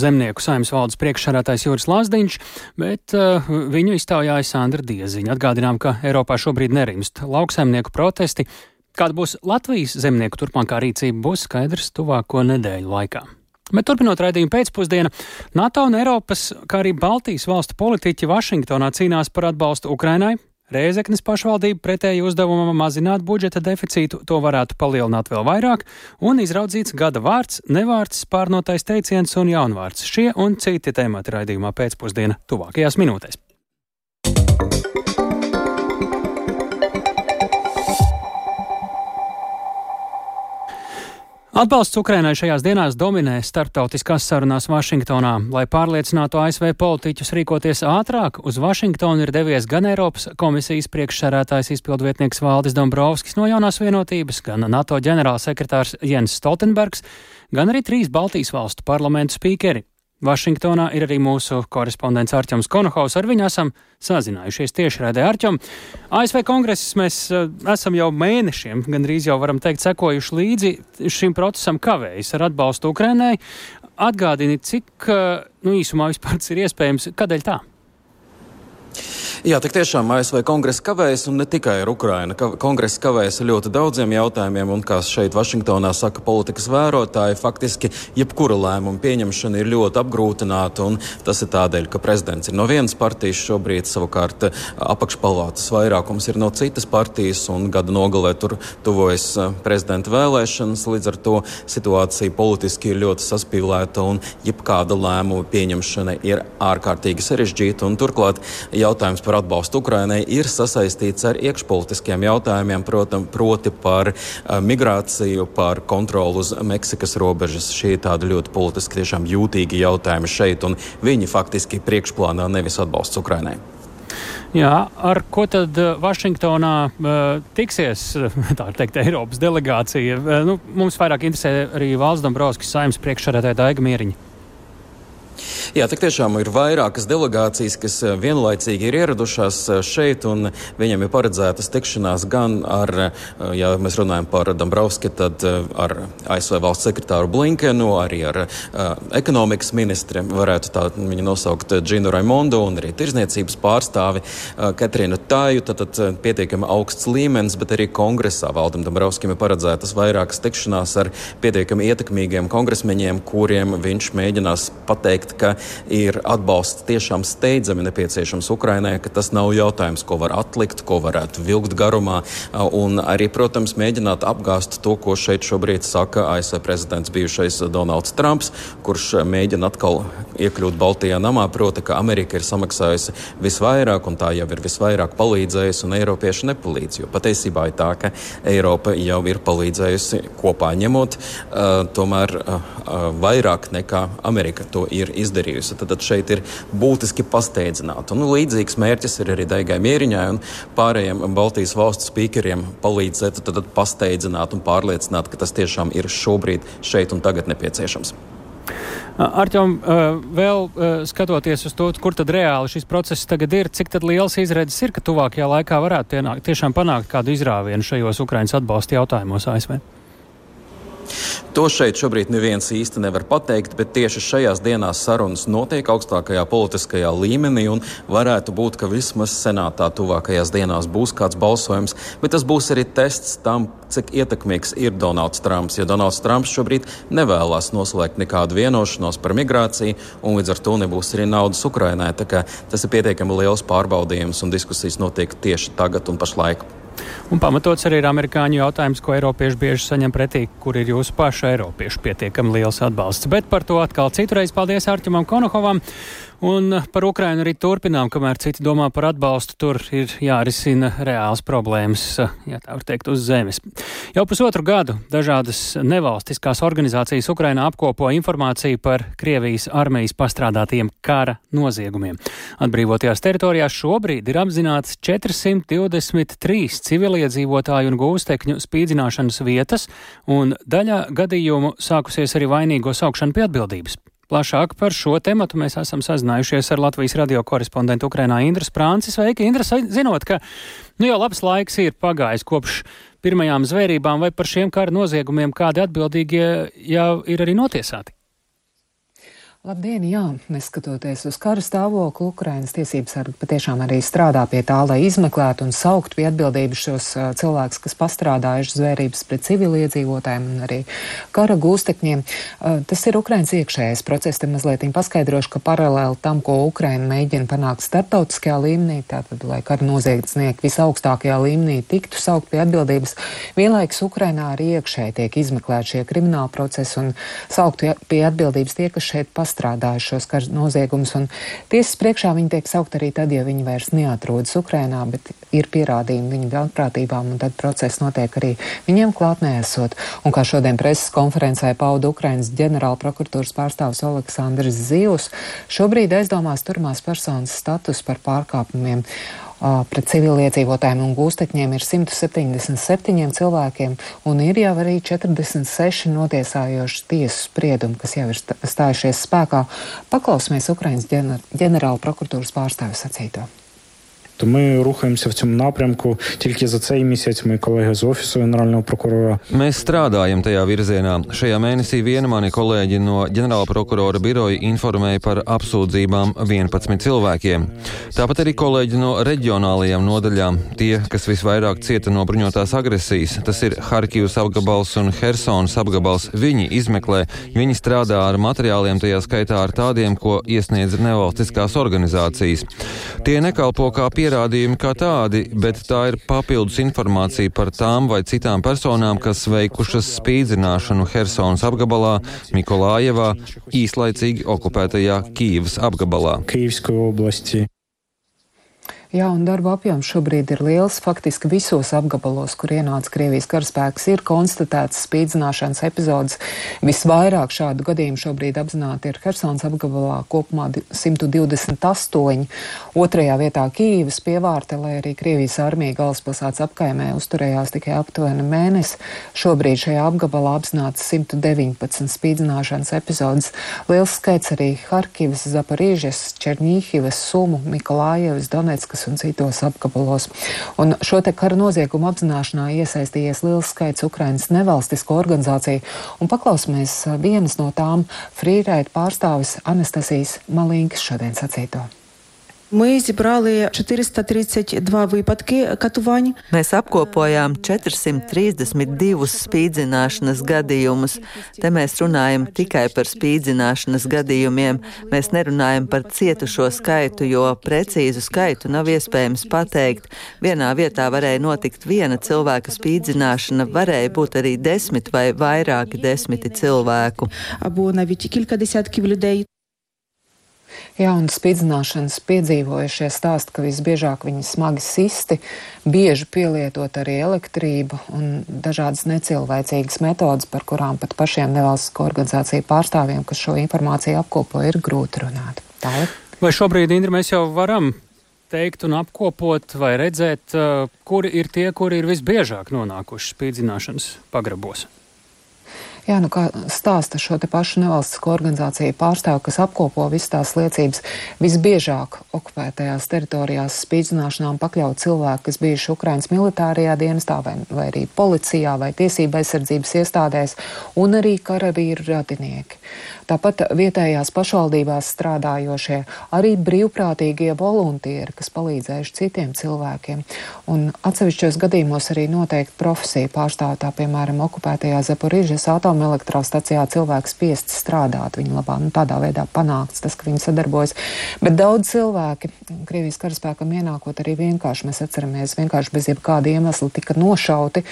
Speaker 1: zemnieku saimnes valdes priekšsādātājs Juris Lazdiņš, bet uh, viņu iztaujāja Sandra Dieziņa. Atgādinām, ka Eiropā šobrīd nerimst lauksaimnieku protesti. Kāda būs Latvijas zemnieku turpmākā rīcība, būs skaidrs tuvāko nedēļu laikā. Bet turpinot raidījumu pēcpusdienu, NATO un Eiropas, kā arī Baltijas valstu politiķi Vašingtonā cīnās par atbalstu Ukrainai, Rēzeknes pašvaldība pretēji uzdevumam mazināt budžeta deficītu to varētu palielināt vēl vairāk, un izraudzīts gada vārds, nevārds, pārnotais teiciens un jaunvārds. Šie un citi temati raidījumā pēcpusdiena tuvākajās minūtēs. Atbalsts Ukrainai šajās dienās dominē starptautiskās sarunās Vašingtonā. Lai pārliecinātu ASV politiķus rīkoties ātrāk, uz Vašingtonu ir devies gan Eiropas komisijas priekšsērētājs izpildvietnieks Valdis Dombrovskis no jaunās vienotības, gan NATO ģenerālsekretārs Jens Stoltenbergs, gan arī trīs Baltijas valstu parlamentu spīkeri. Vašingtonā ir arī mūsu korespondents Arčuns Konohaus. Ar viņu esam sazinājušies tieši redzē Arčum. ASV kongresis mēs uh, esam jau mēnešiem, gandrīz jau varam teikt, sekojuši līdzi šim procesam kavējas ar atbalstu Ukrainai. Atgādini, cik uh, nu, īsumā vispār ir iespējams, kādēļ tā?
Speaker 16: Jā, tik tiešām ASV kongresa kavējas, un ne tikai ar Ukrainu. Kongresa kavējas ar ļoti daudziem jautājumiem, un kā šeit Vašingtonā saka politikas vērotāji, faktiski jebkura lēmuma pieņemšana ir ļoti apgrūtināta, un tas ir tādēļ, ka prezidents ir no vienas partijas šobrīd, savukārt apakšpalātas vairākums ir no citas partijas, un gada nogalē tur tuvojas prezidenta vēlēšanas, līdz ar to situācija politiski ir ļoti saspīlēta, un jebkāda lēmuma pieņemšana ir ārkārtīgi sarežģīta, un turklāt jautājums par atbalstu Ukrainai ir sasaistīts ar iekšpolitiskiem jautājumiem, protam, proti par uh, migrāciju, par kontroli uz Meksikas robežas. Šie ir tādi ļoti politiski tiešām jūtīgi jautājumi šeit, un viņi faktiski priekšplānā nevis atbalsts Ukrainai.
Speaker 1: Jā, ar ko tad Vašingtonā uh, tiksies tā teikt, Eiropas delegācija? Uh, nu, mums vairāk interesē arī Valsts Dombrovskis saimnes priekšsēdētāja Daiga Mieriņa.
Speaker 16: Jā, tik tiešām ir vairākas delegācijas, kas eh, vienlaicīgi ir ieradušās eh, šeit, un viņiem ir paredzētas tikšanās gan ar, eh, ja mēs runājam par Dombrovski, tad ar ASV valsts sekretāru Blinkenu, arī ar ekonomikas ministriem, varētu tā viņu nosaukt Džinu Raimondu un arī tirzniecības pārstāvi Katrīnu Tāju, tad, tad pietiekami augsts līmenis, bet arī kongresā Valdam Dombrovskim ir paredzētas vairākas tikšanās ar pietiekami ietekmīgiem kongresmeņiem, kuriem viņš mēģinās pateikt, ka ir atbalsts tiešām steidzami nepieciešams Ukrainai, ka tas nav jautājums, ko var atlikt, ko varētu vilkt garumā, un arī, protams, mēģināt apgāst to, ko šeit šobrīd saka ASV prezidents bijušais Donalds Trumps, kurš mēģina atkal iekļūt Baltijā namā, proti, ka Amerika ir samaksājusi visvairāk, un tā jau ir visvairāk palīdzējusi, un Eiropieši nepalīdz, jo patiesībā ir tā, ka Eiropa jau ir palīdzējusi kopā ņemot, uh, tomēr uh, vairāk nekā Amerika to ir izdarījusi izdarījusi. Tad, tad šeit ir būtiski pasteidzināt. Un, nu, līdzīgs mērķis ir arī Daigai Mieriņai un pārējiem Baltijas valstu spīkeriem palīdzēt tad, tad pasteidzināt un pārliecināt, ka tas tiešām ir šobrīd, šeit un tagad nepieciešams.
Speaker 1: Arķom, vēl skatoties uz to, kur tad reāli šis process tagad ir, cik liels izredzes ir, ka tuvākajā laikā varētu pienākt, tiešām panākt kādu izrāvienu šajos Ukraiņas atbalsta jautājumos ASV?
Speaker 16: To šeit šobrīd neviens īsti nevar pateikt, bet tieši šajās dienās sarunas notiek augstākajā politiskajā līmenī un varētu būt, ka vismaz senātā tuvākajās dienās būs kāds balsojums, bet tas būs arī tests tam, cik ietekmīgs ir Donalds Trumps. Ja Donalds Trumps šobrīd nevēlas noslēgt nekādu vienošanos par migrāciju, un līdz ar to nebūs arī naudas Ukrainai, tas ir pietiekami liels pārbaudījums un diskusijas notiek tieši tagad un pašlaik.
Speaker 1: Un pamatots arī ir amerikāņu jautājums, ko eiropieši bieži saņem pretī, kur ir jūsu pašu eiropiešu pietiekami liels atbalsts. Bet par to atkal citreiz paldies Arķimam Konohovam. Un par Ukrainu arī turpinām, kamēr citi domā par atbalstu, tur ir jārisina reāls problēmas, ja tā var teikt, uz zemes. Jau pusotru gadu dažādas nevalstiskās organizācijas Ukrainā apkopo informāciju par Krievijas armijas pastrādātiem kara noziegumiem. Atbrīvotajās teritorijās šobrīd ir apzināts 423 civiliedzīvotāju un gūstekņu spīdzināšanas vietas, un daļā gadījumu sākusies arī vainīgo saukšana pie atbildības. Plašāk par šo tematu mēs esam sazinājušies ar Latvijas radio korespondentu Ukrainā Indras Prāncis. Sveiki, Indra, zinot, ka nu jau labs laiks ir pagājis kopš pirmajām zvērībām, vai par šiem kara noziegumiem kādi atbildīgie jau ir arī notiesāti?
Speaker 17: Labdien, jā, neskatoties uz kara stāvokli, Ukrainas tiesības sargi patiešām arī strādā pie tā, lai izmeklētu un saukt pie atbildības šos uh, cilvēkus, kas pastrādājuši zvērības pret civiliedzīvotājiem un arī kara gūstekņiem. Uh, tas ir Ukrainas iekšējais process, te mazliet paskaidrošu, ka paralēli tam, ko Ukraina mēģina panākt starptautiskajā līmenī, tātad, lai kara noziedznieki visaugstākajā līmenī tiktu saukt pie atbildības, vienlaikus Ukrainā arī iekšēji tiek izmeklēti šie krimināli procesi un saukt pie atbildības tie, kas šeit pastrādājuši pastrādājuši šos noziegumus. Tiesas priekšā viņi tiek saukt arī tad, ja viņi vairs neatrodas Ukrainā, bet ir pierādījumi viņu ļaunprātībām, un tad process notiek arī viņiem klātnē esot. Un kā šodien preses konferencē pauda Ukrainas ģenerāla prokuratūras pārstāvs Aleksandrs Zivs, šobrīd aizdomās turmās personas status par pārkāpumiem pret civiliedzīvotājiem un gūstekņiem ir 177 cilvēkiem, un ir jau arī 46 notiesājoši tiesu spriedumi, kas jau ir stājušies spēkā. Paklausīsimies Ukraiņas ģenerāla prokuratūras pārstāvis sacīto.
Speaker 18: То ми рухаємося в цьому напрямку. Тільки за цей місяць мої колеги з офісу генерального прокурора.
Speaker 19: Mēs strādājam tajā virzienā. Šajā mēnesī viena mani kolēģi no ģenerāla prokurora biroja informēja par apsūdzībām 11 cilvēkiem. Tāpat arī kolēģi no reģionālajām nodaļām, tie, kas visvairāk cieta no bruņotās agresijas, tas ir Harkivas apgabals un Helsonas apgabals. Viņi izmeklē, viņi strādā ar materiāliem, tajā skaitā ar tādiem, ko iesniedz nevalstiskās organizācijas. Tie nekalpo kā pierādījumi pierādījumi kā tādi, bet tā ir papildus informācija par tām vai citām personām, kas veikušas spīdzināšanu Helsonas apgabalā, Mikolājevā, īslaicīgi okupētajā Kīvas apgabalā.
Speaker 17: Jā, un darba apjoms šobrīd ir liels. Faktiski visos apgabalos, kur ienāca Krievijas karaspēks, ir konstatēts spīdzināšanas epizodes. Visvairāk šādu gadījumu šobrīd apzināti ir Hersons apgabalā kopumā 128. Otrajā vietā Kīivas pievārte, lai arī Krievijas armija galvaspilsētas apkaimē uzturējās tikai aptuveni mēnesi. Šobrīd šajā apgabalā apzināts 119 spīdzināšanas epizodes. Liels skaits arī Harkivas, Zaparīžas, Černīhivas, Sumu, Mikolājevas, Donetskas Donbass un citos apgabalos. Un šo te kara noziegumu apzināšanā iesaistījies liels skaits Ukrainas nevalstisko organizāciju, un paklausīsimies vienas no tām frīraita pārstāvis Anastasijas Malīnkas šodien sacīto.
Speaker 20: Ми зібрали 432 випадки катувань.
Speaker 21: Mēs apkopojām 432 spīdzināšanas gadījumus. Te mēs runājam tikai par spīdzināšanas gadījumiem. Mēs nerunājam par cietušo skaitu, jo precīzu skaitu nav iespējams pateikt. Vienā vietā varēja notikt viena cilvēka spīdzināšana, varēja būt arī desmit vai vairāki desmiti cilvēku.
Speaker 20: Або навіть кілька десятків людей.
Speaker 17: Jā, un spīdzināšanas piedzīvojušie stāsta, ka visbiežāk viņi smagi sisti, bieži pielietot arī elektrību un dažādas necilvēcīgas metodas, par kurām pat pašiem nevalstisko organizāciju pārstāvjiem, kas šo informāciju apkopo, ir grūti runāt. Tā ir.
Speaker 1: Vai šobrīd, Indra, mēs jau varam teikt un apkopot vai redzēt, uh, kuri ir tie, kuri ir visbiežāk nonākuši spīdzināšanas pagrabos?
Speaker 17: Jā, nu kā stāsta šo te pašu nevalstisko organizāciju pārstāvu, kas apkopo visas tās liecības, visbiežāk okupētajās teritorijās spīdzināšanām pakļaut cilvēki, kas bijuši Ukrainas militārajā dienestā vai, vai arī policijā vai tiesība aizsardzības iestādēs, un arī karavīru radinieki. Tāpat vietējās pašvaldībās strādājošie, arī brīvprātīgie voluntieri, kas palīdzējuši citiem cilvēkiem. Un atsevišķos gadījumos arī noteikti profesija pārstāvtā, piemēram, okupētajā Zaporižas atomu atomelektrostacijā cilvēki spiest strādāt viņa labā. Nu, tādā veidā panākts tas, ka viņi sadarbojas. Bet daudz cilvēki Krievijas karaspēkam ienākot arī vienkārši, mēs atceramies, vienkārši bez jebkāda iemesla tika nošauti.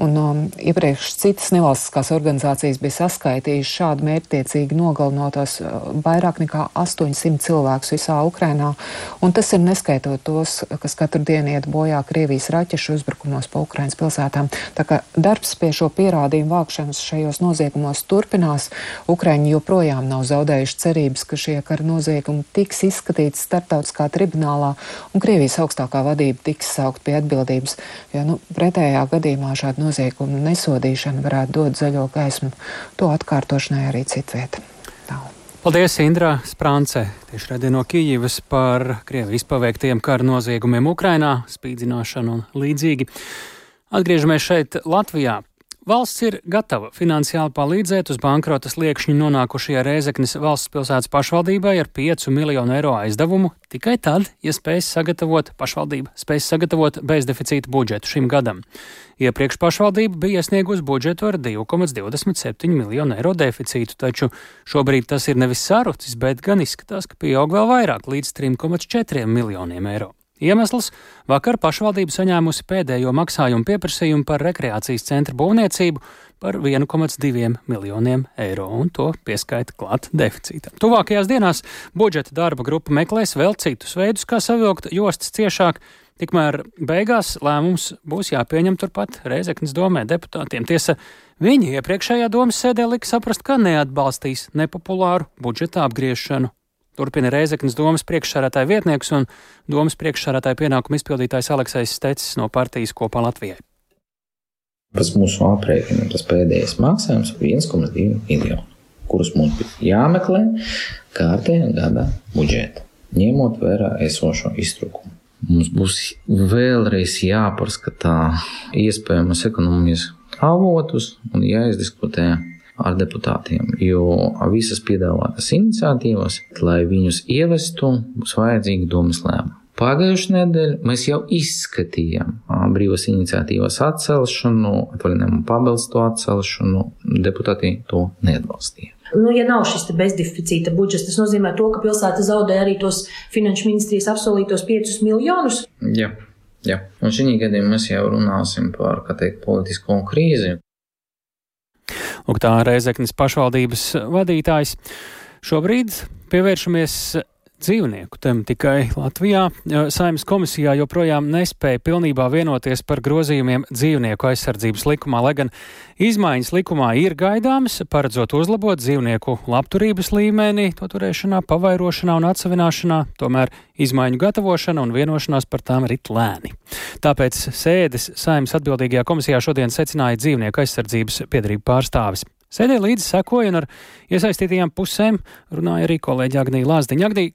Speaker 17: Un um, iepriekš citas nevalstiskās organizācijas bija saskaitījušas šādu mērķtiecīgi nogalinotos uh, vairāk nekā 800 cilvēkus visā Ukrainā. Un tas ir neskaitot tos, kas katru dienu iet bojā Krievijas raķešu uzbrukumos pa Ukrainas pilsētām. Tā kā darbs pie šo pierādījumu vākšanas šajos noziegumos turpinās, Ukraiņi joprojām nav zaudējuši cerības, ka šie kara noziegumi tiks izskatīti starptautiskā tribunālā un Krievijas augstākā vadība tiks saukt pie atbildības, jo nu, pretējā gadījumā šādu noziegumu nesodīšana varētu dot zaļo gaismu to atkārtošanai arī citvieta.
Speaker 1: Paldies, Indra Sprānce, tieši redzi no Kijivas par Krievijas paveiktiem kara noziegumiem Ukrainā, spīdzināšanu un līdzīgi. Atgriežamies šeit Latvijā. Valsts ir gatava finansiāli palīdzēt uz bankrota sliekšņa nonākušajai Rēzeknes valsts pilsētas pašvaldībai ar 5 miljonu eiro aizdevumu tikai tad, ja spēs sagatavot pašvaldība, spēs sagatavot bezdeficīta budžetu šim gadam. Iepriekš pašvaldība bija iesniegusi budžetu ar 2,27 miljonu eiro deficītu, taču šobrīd tas ir nevis sarucis, bet gan izskatās, ka pieaug vēl vairāk līdz 3,4 miljoniem eiro. Iemesls - vakar pašvaldība saņēmusi pēdējo maksājumu pieprasījumu par rekreācijas centra būvniecību par 1,2 miljoniem eiro, un to pieskaita klāt deficītam. Tuvākajās dienās budžeta darba grupa meklēs vēl citus veidus, kā savilkt jostas ciešāk, tikmēr beigās lēmums būs jāpieņem turpat Reizeknas domē deputātiem. Tiesa, viņi iepriekšējā domas sēdē lika saprast, ka neatbalstīs nepopulāru budžeta apgriešanu Turpina Reizeknas domas priekšsārātāja vietnieks un domas priekšsārātāja pienākumu izpildītājs Aleksais Stecis no partijas kopā Latvijai.
Speaker 3: Pēc mūsu aprēķina tas pēdējais maksājums ir 1,2 miljoni, kurus mums bija jāmeklē kārtējā gada budžeta, ņemot vērā esošo iztrūkumu. Mums būs vēlreiz jāpārskatā iespējamas ekonomijas avotus un jāizdiskutē ar deputātiem, jo visas piedāvātas iniciatīvas, lai viņus ievestu, būs vajadzīgi domas lēmumi. Pagājušajā nedēļā mēs jau izskatījām brīvas iniciatīvas atcelšanu, atvaļinājumu pabalstu atcelšanu. Deputāti to neatbalstīja.
Speaker 22: Nu, ja nav šis bezdeficīta budžets, tas nozīmē, to, ka pilsēta zaudē arī tos finanšu ministrijas apsolītos 5 miljonus.
Speaker 3: Jā, jā. un šī gadījumā mēs jau runāsim par teikt, politisko krīzi.
Speaker 1: Lūk, tā Reizeknas pašvaldības vadītājs. Šobrīd pievēršamies dzīvnieku tematikai Latvijā. Saimnes komisijā joprojām nespēja pilnībā vienoties par grozījumiem dzīvnieku aizsardzības likumā, lai gan izmaiņas likumā ir gaidāmas, paredzot uzlabot dzīvnieku labturības līmeni, to turēšanā, pavairošanā un atsevināšanā, tomēr izmaiņu gatavošana un vienošanās par tām rit lēni. Tāpēc sēdes saimnes atbildīgajā komisijā šodien secināja dzīvnieku aizsardzības piedarību pārstāvis. Sēdē līdzi sekoja un ar iesaistītajām pusēm runāja arī kolēģi Agnija Lāsdiņa. Agnija,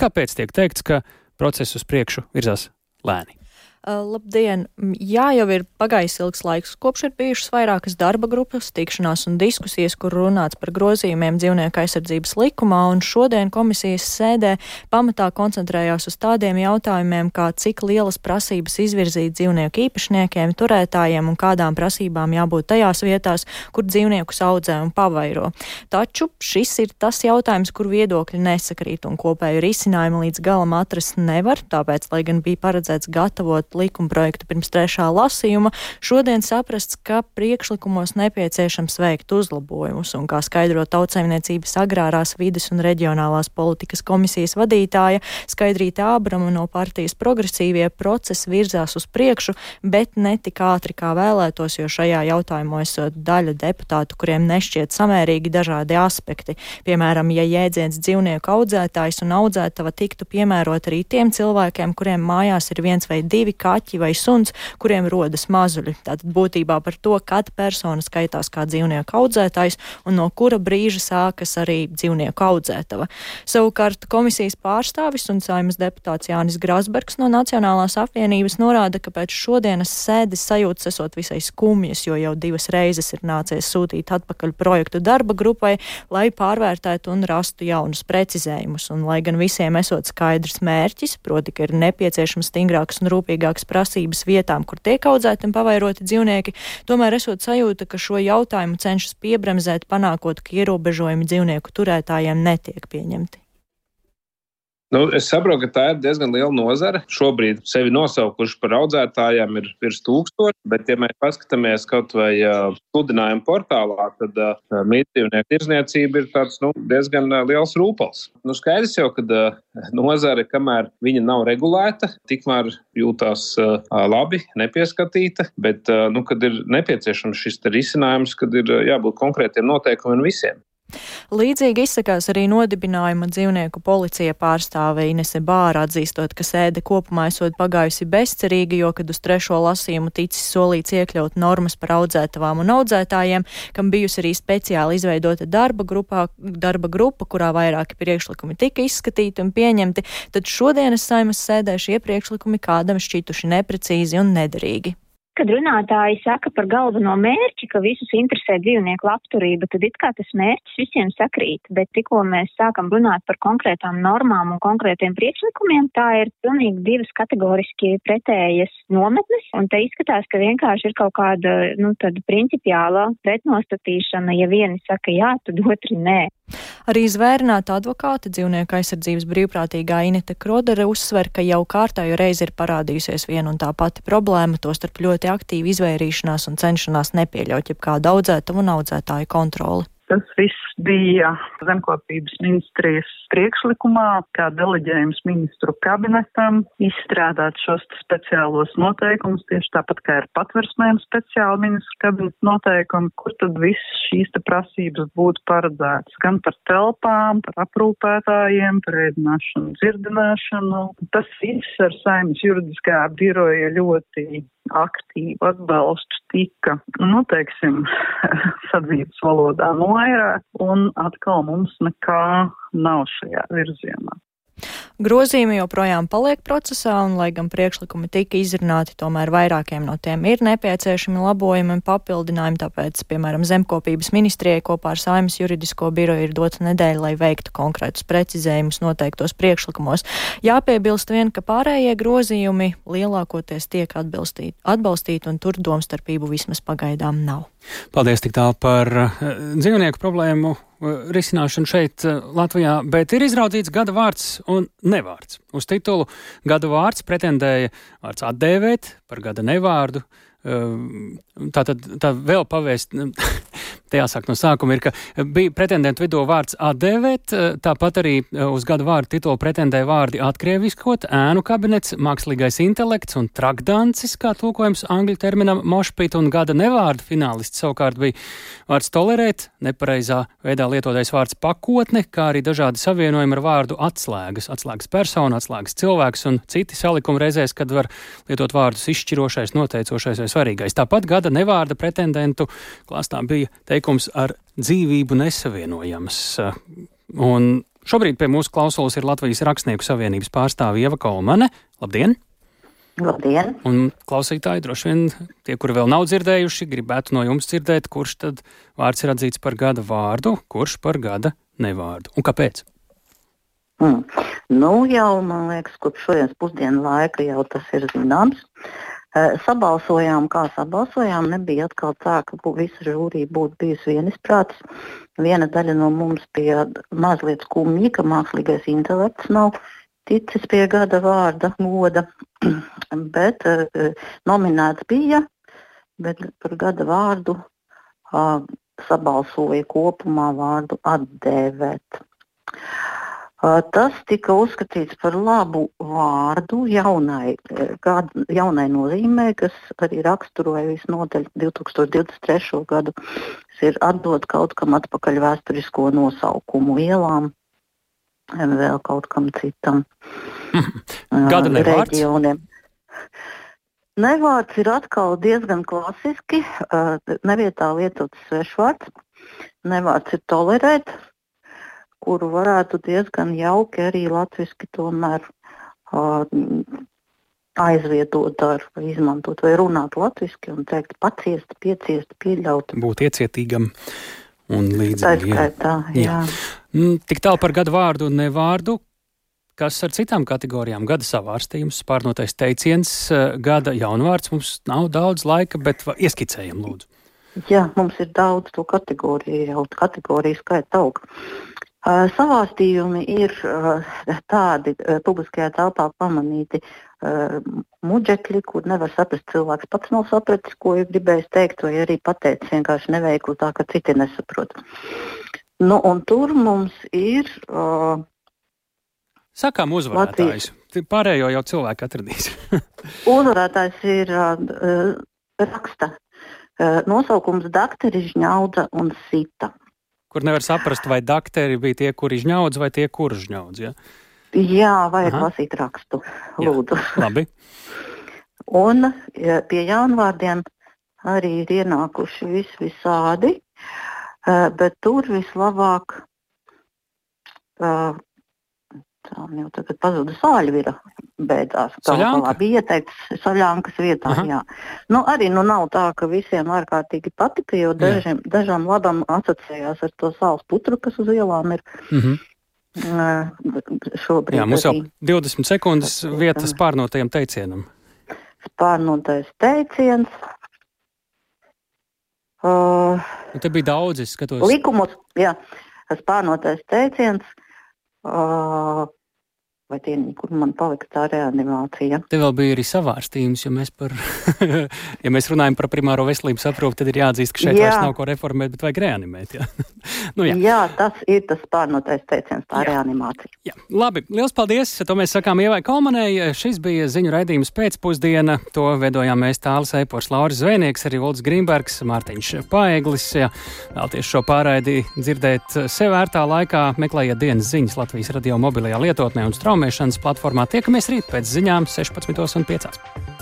Speaker 1: Kāpēc tiek teikts, ka process uz priekšu virzās lēni?
Speaker 23: Labdien! Jā, jau ir pagājis ilgs laiks, kopš ir bijušas vairākas darba grupas, tikšanās un diskusijas, kur runāts par grozījumiem dzīvnieku aizsardzības likumā, un šodien komisijas sēdē pamatā koncentrējās uz tādiem jautājumiem, kā cik lielas prasības izvirzīt dzīvnieku īpašniekiem, turētājiem un kādām prasībām jābūt tajās vietās, kur dzīvniekus audzē un pavairo. Taču šis ir tas jautājums, kur viedokļi nesakrīt un kopēju risinājumu līdz galam atrast nevar, tāpēc, lai gan bija paredzēts gatavot likumprojektu pirms trešā lasījuma, šodien saprasts, ka priekšlikumos nepieciešams veikt uzlabojumus, un kā skaidro tautsēmniecības agrārās vides un reģionālās politikas komisijas vadītāja Skaidrīta Ābrama no partijas progresīvie procesi virzās uz priekšu, bet ne tik ātri kā vēlētos, jo šajā jautājumā esot daļa deputātu, kuriem nešķiet samērīgi dažādi aspekti. Piemēram, ja jēdziens dzīvnieku audzētājs un audzētava tiktu piemērot arī tiem cilvēkiem, kuriem mājās ir viens vai divi kaķi vai suns, kuriem rodas mazuļi. Tātad būtībā par to, kad persona skaitās kā dzīvnieku audzētājs un no kura brīža sākas arī dzīvnieku audzētava. Savukārt komisijas pārstāvis un saimas deputāts Jānis Grasbergs no Nacionālās apvienības norāda, ka pēc šodienas sēdes sajūtas esot visai skumjas, jo jau divas reizes ir nācies sūtīt atpakaļ projektu darba grupai, lai pārvērtētu un rastu jaunus precizējumus. Un, lai gan visiem esot skaidrs mērķis, proti, ka ir nepieciešams stingrāks un rūpīgāks elastīgākas prasības vietām, kur tiek audzēti un pavairoti dzīvnieki, tomēr esot sajūta, ka šo jautājumu cenšas piebremzēt, panākot, ka ierobežojumi dzīvnieku turētājiem netiek pieņemti.
Speaker 24: Nu, es saprotu, ka tā ir diezgan liela nozara. Šobrīd sevi nosaukuši par audzētājiem ir virs tūkstoši, bet, ja mēs paskatāmies kaut vai uh, sludinājumu portālā, tad uh, mītdzīvnieku tirzniecība ir tāds nu, diezgan uh, liels rūpals. Nu, skaidrs jau, ka uh, nozare, kamēr viņa nav regulēta, tikmēr jūtās uh, labi, nepieskatīta, bet, uh, nu, kad ir nepieciešams šis risinājums, kad ir uh, jābūt konkrētiem noteikumiem visiem.
Speaker 23: Līdzīgi izsakās arī nodibinājuma dzīvnieku policija pārstāve Inese Bāra, atzīstot, ka sēde kopumā esot pagājusi bezcerīgi, jo, kad uz trešo lasījumu ticis solīts iekļaut normas par audzētavām un audzētājiem, kam bijusi arī speciāli izveidota darba, grupā, darba grupa, kurā vairāki priekšlikumi tika izskatīti un pieņemti, tad šodienas saimas sēdē šie priekšlikumi kādam šķituši neprecīzi un nederīgi
Speaker 25: kad runātāji saka par galveno mērķi, ka visus interesē dzīvnieku labturība, tad it kā tas mērķis visiem sakrīt, bet tikko mēs sākam runāt par konkrētām normām un konkrētiem priekšlikumiem, tā ir pilnīgi divas kategoriski pretējas nometnes, un te izskatās, ka vienkārši ir kaut kāda, nu, tāda principiāla pretnostatīšana, ja vieni saka jā, tad otri nē.
Speaker 23: Arī zvērināta advokāte dzīvnieku aizsardzības brīvprātīgā Inete Krodere uzsver, ka jau kārtējo reizi ir parādījusies viena un tā pati problēma, tostarp ļoti aktīva izvairīšanās un cenšanās nepieļaut jebkādu audzētavu un audzētāju kontroli.
Speaker 26: Tas viss bija zemkopības ministrijas priekšlikumā, kā deleģējums ministru kabinetam, izstrādāt šos speciālos noteikumus, tieši tāpat kā ir patversmēm speciāli ministru kabineta noteikumi, kur tad viss šīs te prasības būtu paredzētas gan par telpām, par aprūpētājiem, par ēdināšanu, dzirdināšanu. Tas viss ar saimnes juridiskā biroja ļoti aktīvu atbalstu tika, nu, teiksim, sadzīves valodā noērēt, un atkal mums nekā nav šajā virzienā.
Speaker 23: Grozījumi joprojām paliek procesā, un, lai gan priekšlikumi tika izrunāti, tomēr vairākiem no tiem ir nepieciešami labojumi un papildinājumi, tāpēc, piemēram, zemkopības ministrijai kopā ar Saimas juridisko biroju ir dota nedēļa, lai veiktu konkrētus precizējumus noteiktos priekšlikumos. Jāpiebilst vien, ka pārējie grozījumi lielākoties tiek atbalstīti, atbalstīti un tur domstarpību vismaz pagaidām nav.
Speaker 1: Paldies tik tālu par uh, dzīvnieku problēmu risināšanu šeit uh, Latvijā, bet ir izraudzīts gada vārds un nevārds. Uz titulu gada vārds pretendēja vārds atdēvēt par gada nevārdu. Tā tad tā vēl pavēst, te jāsāk no sākuma, ir, ka bija pretendentu vidū vārds atdēvēt, tāpat arī uz gadu vārdu titulu pretendēja vārdi atkrieviskot, ēnu kabinets, mākslīgais intelekts un trakdancis, kā tulkojums angļu terminam mošpīt un gada nevārdu finālists savukārt bija vārds tolerēt, nepareizā veidā lietotais vārds pakotne, kā arī dažādi savienojumi ar vārdu atslēgas, atslēgas persona, atslēgas cilvēks un citi salikumi reizēs, kad var lietot vārdus izšķirošais, noteicošais vai svarīgais. Tāpat gada nevārda pretendentu klāstā bija teikums ar dzīvību nesavienojams. Un šobrīd pie mūsu klausulas ir Latvijas Rakstnieku savienības pārstāve Ieva Kolmane. Labdien!
Speaker 27: Labdien!
Speaker 1: Un klausītāji droši vien tie, kuri vēl nav dzirdējuši, gribētu no jums dzirdēt, kurš tad vārds ir atzīts par gada vārdu, kurš par gada nevārdu un kāpēc?
Speaker 27: Mm. Nu, jau, man liekas, kopš šodienas pusdienu laika jau tas ir zināms. Sabalsojām, kā sabalsojām, nebija atkal tā, ka visa žūrija būtu bijusi vienisprātis. Viena daļa no mums bija mazliet skumja, ka mākslīgais intelekts nav ticis pie gada vārda goda, bet nominēts bija, bet par gada vārdu sabalsoja kopumā vārdu atdēvēt. Tas tika uzskatīts par labu vārdu jaunai, kāda, jaunai nozīmē, kas arī raksturoja visnotaļ 2023. gadu. Tas ir atdot kaut kam atpakaļ vēsturisko nosaukumu ielām, vēl kaut kam citam.
Speaker 1: Gada nevārds?
Speaker 27: Nevārds ir atkal diezgan klasiski, nevietā lietots svešvārds. Nevārds ir tolerēt, kuru varētu diezgan jauki arī latviešu tomēr uh, aizvietot ar, izmantot, vai runāt latviešu un teikt, paciest, pieciest, pieļaut.
Speaker 1: Būt iecietīgam un līdzīgi.
Speaker 27: Tā ir tā, jā. jā.
Speaker 1: Mm, tik tālu par gadu vārdu un nevārdu. kas ar citām kategorijām? Gada savārstījums, pārnotais teiciens, gada jaunvārds. Mums nav daudz laika, bet ieskicējam, lūdzu.
Speaker 27: Jā, mums ir daudz to kategoriju, jau kategoriju skaita aug. Uh, savāstījumi ir uh, tādi uh, publiskajā telpā pamanīti muģekļi, kur nevar saprast, cilvēks pats nav sapratis, ko ir gribējis teikt, vai arī pateicis vienkārši neveikli tā, ka citi nesaprot. Nu, un tur mums ir.
Speaker 1: Sakām uzvarētājs. Latvijas. Pārējo jau cilvēku atradīs.
Speaker 27: uzvarētājs ir raksta nosaukums Dakteris Žņauda un Sita
Speaker 1: kur nevar saprast, vai dakteri bija tie, kuri žņaudz, vai tie, kuri žņaudz. Ja?
Speaker 27: Jā, vajag Aha. lasīt rakstu. Lūdzu.
Speaker 1: Jā, labi.
Speaker 27: Un pie jaunvārdiem arī ir ienākuši vis visādi, bet tur vislabāk Tā jau tagad pazuda sāļvira beidzās. Tā bija ieteikts saļānkas vietā. Aha. Jā. Nu, arī nu, nav tā, ka visiem ārkārtīgi patika, jo dažiem, dažām labam asociējās ar to sāls putru, kas uz ielām ir. Mm -hmm. Šobrīd
Speaker 1: Jā, mums jau 20 sekundes vietas pārnotajam teicienam.
Speaker 27: Pārnotais teiciens. Uh,
Speaker 1: nu, te bija daudz, es skatos.
Speaker 27: Likumus, jā, spārnotais teiciens. Uh, vai tie, kur man palika tā reanimācija.
Speaker 1: Te vēl bija arī savārstījums, ja mēs, par, ja mēs runājam par primāro veselības aprūpi, tad ir jāatzīst, ka šeit jā. vairs nav ko reformēt, bet vajag reanimēt. Jā,
Speaker 27: nu, jā. jā tas ir tas pārnotais teiciens, tā jā. reanimācija.
Speaker 1: Jā. Labi, liels paldies! To mēs sakām Ievai Kalmanei. Šis bija ziņu raidījums pēcpusdiena. To veidojām mēs tāls Eipors Lauris Zvēnieks, arī Ulds Grīmbergs, Mārtiņš Paeglis. Ja vēlties šo pārraidi dzirdēt sev ērtā laikā, meklējiet dienas ziņas Latvijas radio mobilajā lietotnē un straumē straumēšanas platformā. Tiekamies rīt pēc ziņām 16.5.